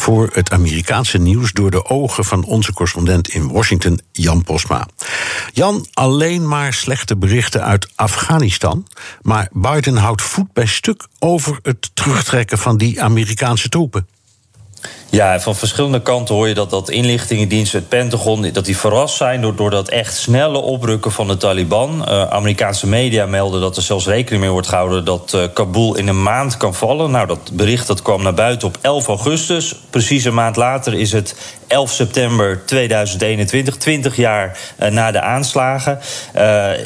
voor het Amerikaanse nieuws door de ogen van onze correspondent in Washington, Jan Posma. Jan, alleen maar slechte berichten uit Afghanistan. Maar Biden houdt voet bij stuk over het terugtrekken van die Amerikaanse troepen. Ja, van verschillende kanten hoor je dat, dat inlichtingendiensten, het Pentagon, dat die verrast zijn door, door dat echt snelle oprukken van de Taliban. Uh, Amerikaanse media melden dat er zelfs rekening mee wordt gehouden dat uh, Kabul in een maand kan vallen. Nou, dat bericht dat kwam naar buiten op 11 augustus. Precies een maand later is het 11 september 2021, 20 jaar uh, na de aanslagen.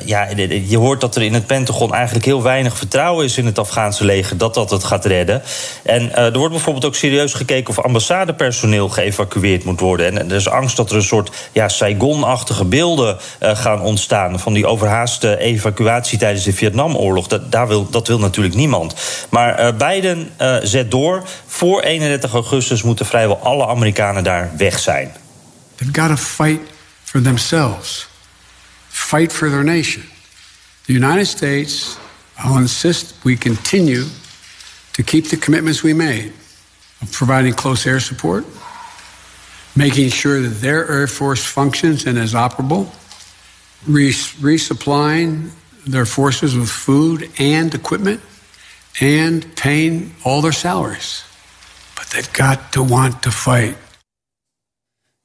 ja, je hoort dat er in het Pentagon eigenlijk heel weinig vertrouwen is in het Afghaanse leger dat dat het gaat redden. En er wordt bijvoorbeeld ook serieus gekeken of ambassadepersoneel geëvacueerd moet worden. En er is angst dat er een soort ja, Saigon-achtige beelden uh, gaan ontstaan. van die overhaaste evacuatie tijdens de Vietnamoorlog. Dat, daar wil, dat wil natuurlijk niemand. Maar uh, Biden uh, zet door. Voor 31 augustus moeten vrijwel alle Amerikanen daar weg zijn. They've got to fight for themselves, fight for their nation. The United States, insist we continue to keep the commitments we made. Providing close air support, making sure that their Air Force functions and is operable, res- resupplying their forces with food and equipment, and paying all their salaries. But they've got to want to fight.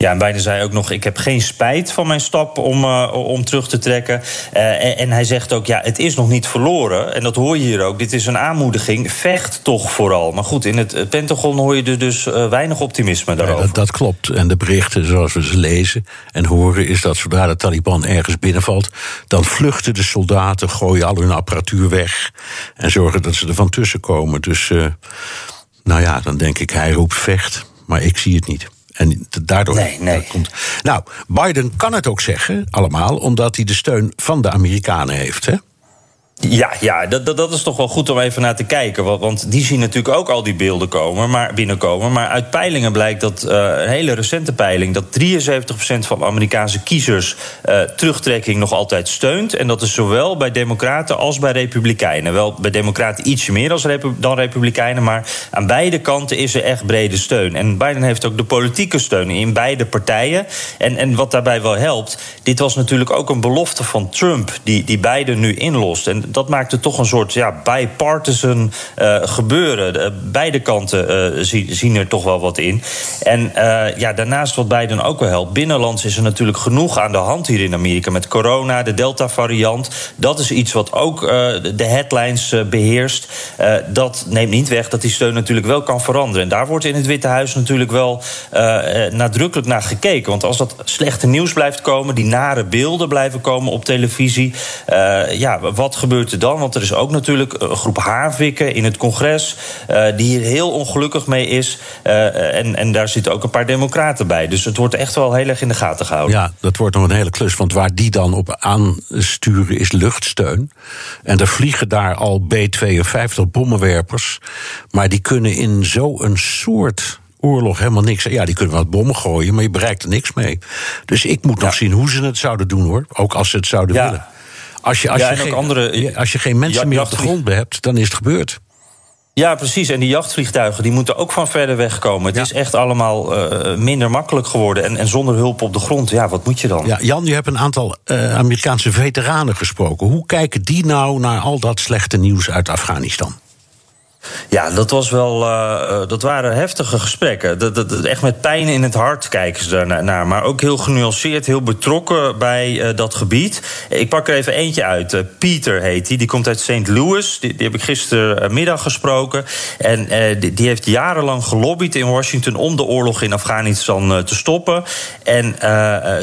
Ja, en Biden zei ook nog: Ik heb geen spijt van mijn stap om, uh, om terug te trekken. Uh, en, en, hij zegt ook: Ja, het is nog niet verloren. En dat hoor je hier ook. Dit is een aanmoediging. Vecht toch vooral. Maar goed, in het Pentagon hoor je er dus uh, weinig optimisme daarover. Ja, dat, dat, klopt. En de berichten zoals we ze lezen en horen, is dat zodra de Taliban ergens binnenvalt, dan vluchten de soldaten, gooien al hun apparatuur weg en zorgen dat ze er van tussen komen. Dus, nou ja, dan denk ik: hij roept vecht. Maar ik zie het niet. En daardoor nee, nee. komt. Nou, Biden kan het ook zeggen, allemaal, omdat hij de steun van de Amerikanen heeft. Hè? Ja, ja dat, dat, is toch wel goed om even naar te kijken. Want, die zien natuurlijk ook al die beelden komen, maar, binnenkomen. Maar uit peilingen blijkt dat, uh, een hele recente peiling... dat 73% van Amerikaanse kiezers uh, terugtrekking nog altijd steunt. En dat is zowel bij democraten als bij republikeinen. Wel bij democraten ietsje meer als dan republikeinen... maar aan beide kanten is er echt brede steun. En Biden heeft ook de politieke steun in beide partijen. En, en wat daarbij wel helpt, dit was natuurlijk ook een belofte van Trump... die, die Biden nu inlost. En dat maakt het toch een soort ja, bipartisan uh, gebeuren. beide kanten uh, zien, er toch wel wat in. En uh, ja, daarnaast wat Biden ook wel helpt. Binnenlands is er natuurlijk genoeg aan de hand hier in Amerika. Met corona, de Delta-variant. Dat is iets wat ook de headlines beheerst. dat neemt niet weg dat die steun natuurlijk wel kan veranderen. En daar wordt in het Witte Huis natuurlijk wel nadrukkelijk naar gekeken. Want als dat slechte nieuws blijft komen, die nare beelden blijven komen op televisie. ja, wat gebeurt gebeurt er dan? Want er is ook natuurlijk een groep haarvikken in het congres... Uh, die hier heel ongelukkig mee is. Uh, en, en daar zitten ook een paar democraten bij. Dus het wordt echt wel heel erg in de gaten gehouden. Ja, dat wordt nog een hele klus. Want waar die dan op aansturen is luchtsteun. En er vliegen daar al B-52 bommenwerpers. Maar die kunnen in zo'n soort oorlog helemaal niks. Ja, die kunnen wat bommen gooien, maar je bereikt er niks mee. Dus ik moet nog zien hoe ze het zouden doen hoor. Ook als ze het zouden ja. willen. Als je, als, ja, je geen, andere- als je geen mensen meer op de grond hebt, dan is het gebeurd. Ja, precies. En die jachtvliegtuigen die moeten ook van verder weg komen. Het Ja. is echt allemaal eh, minder makkelijk geworden. En, en zonder hulp op de grond, ja, wat moet je dan? Ja, Jan, je hebt een aantal eh, Amerikaanse veteranen gesproken. Hoe kijken die nou naar al dat slechte nieuws uit Afghanistan? Ja, dat, was wel, eh, eh, dat waren heftige gesprekken. Dat, dat, echt met pijn in het hart kijken ze daar naar. Maar ook heel genuanceerd, heel betrokken bij eh, dat gebied. Ik pak er even eentje uit. Eh, Pieter heet hij. Die komt uit St. Louis. Die, die heb ik gistermiddag gesproken. En die, die heeft jarenlang gelobbyd in Washington... om de oorlog in Afghanistan te stoppen. En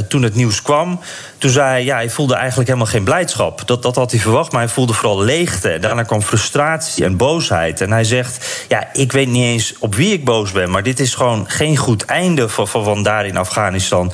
toen het nieuws kwam... Toen zei hij, ja, hij voelde eigenlijk helemaal geen blijdschap. Dat, dat had hij verwacht, maar hij voelde vooral leegte. Daarna kwam frustratie en boosheid. En hij zegt, ja, ik weet niet eens op wie ik boos ben... maar dit is gewoon geen goed einde van, van daar in Afghanistan.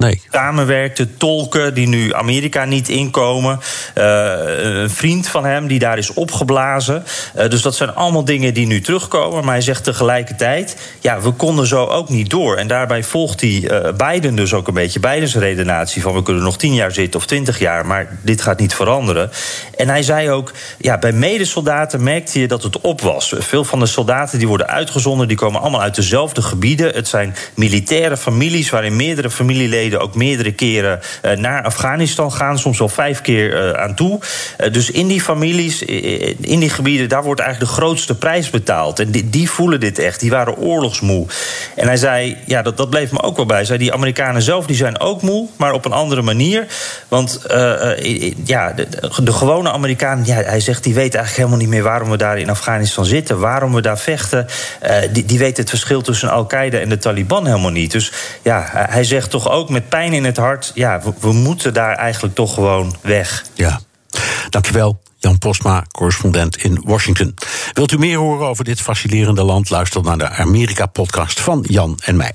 Nee. Samenwerkte tolken die nu Amerika niet inkomen. Uh, een vriend van hem die daar is opgeblazen. Uh, dus dat zijn allemaal dingen die nu terugkomen. Maar hij zegt tegelijkertijd: ja, we konden zo ook niet door. En daarbij volgt hij uh, Biden dus ook een beetje. Biden's redenatie van we kunnen nog tien jaar zitten of twintig jaar. Maar dit gaat niet veranderen. En hij zei ook: ja, bij medesoldaten merkte je dat het op was. Veel van de soldaten die worden uitgezonden, die komen allemaal uit dezelfde gebieden. Het zijn militaire families waarin meerdere familieleden ook meerdere keren uh, naar Afghanistan gaan, soms wel vijf keer uh, aan toe. Uh, dus in die families, in die gebieden, daar wordt eigenlijk de grootste prijs betaald. En die, die, voelen dit echt, die waren oorlogsmoe. En hij zei, ja, dat, dat bleef me ook wel bij. Hij zei, die Amerikanen zelf die zijn ook moe, maar op een andere manier. Want ja, de, de, gewone Amerikaan, ja, hij zegt, die weet eigenlijk helemaal niet meer waarom we daar in Afghanistan zitten, waarom we daar vechten. die, die weet het verschil tussen Al-Qaeda en de Taliban helemaal niet. Dus ja, hij zegt toch ook met pijn in het hart, ja, we, we moeten daar eigenlijk toch gewoon weg. Ja, dankjewel. Jan Postma, correspondent in Washington. Wilt u meer horen over dit fascinerende land? Luister naar de Amerika-podcast van Jan en mij.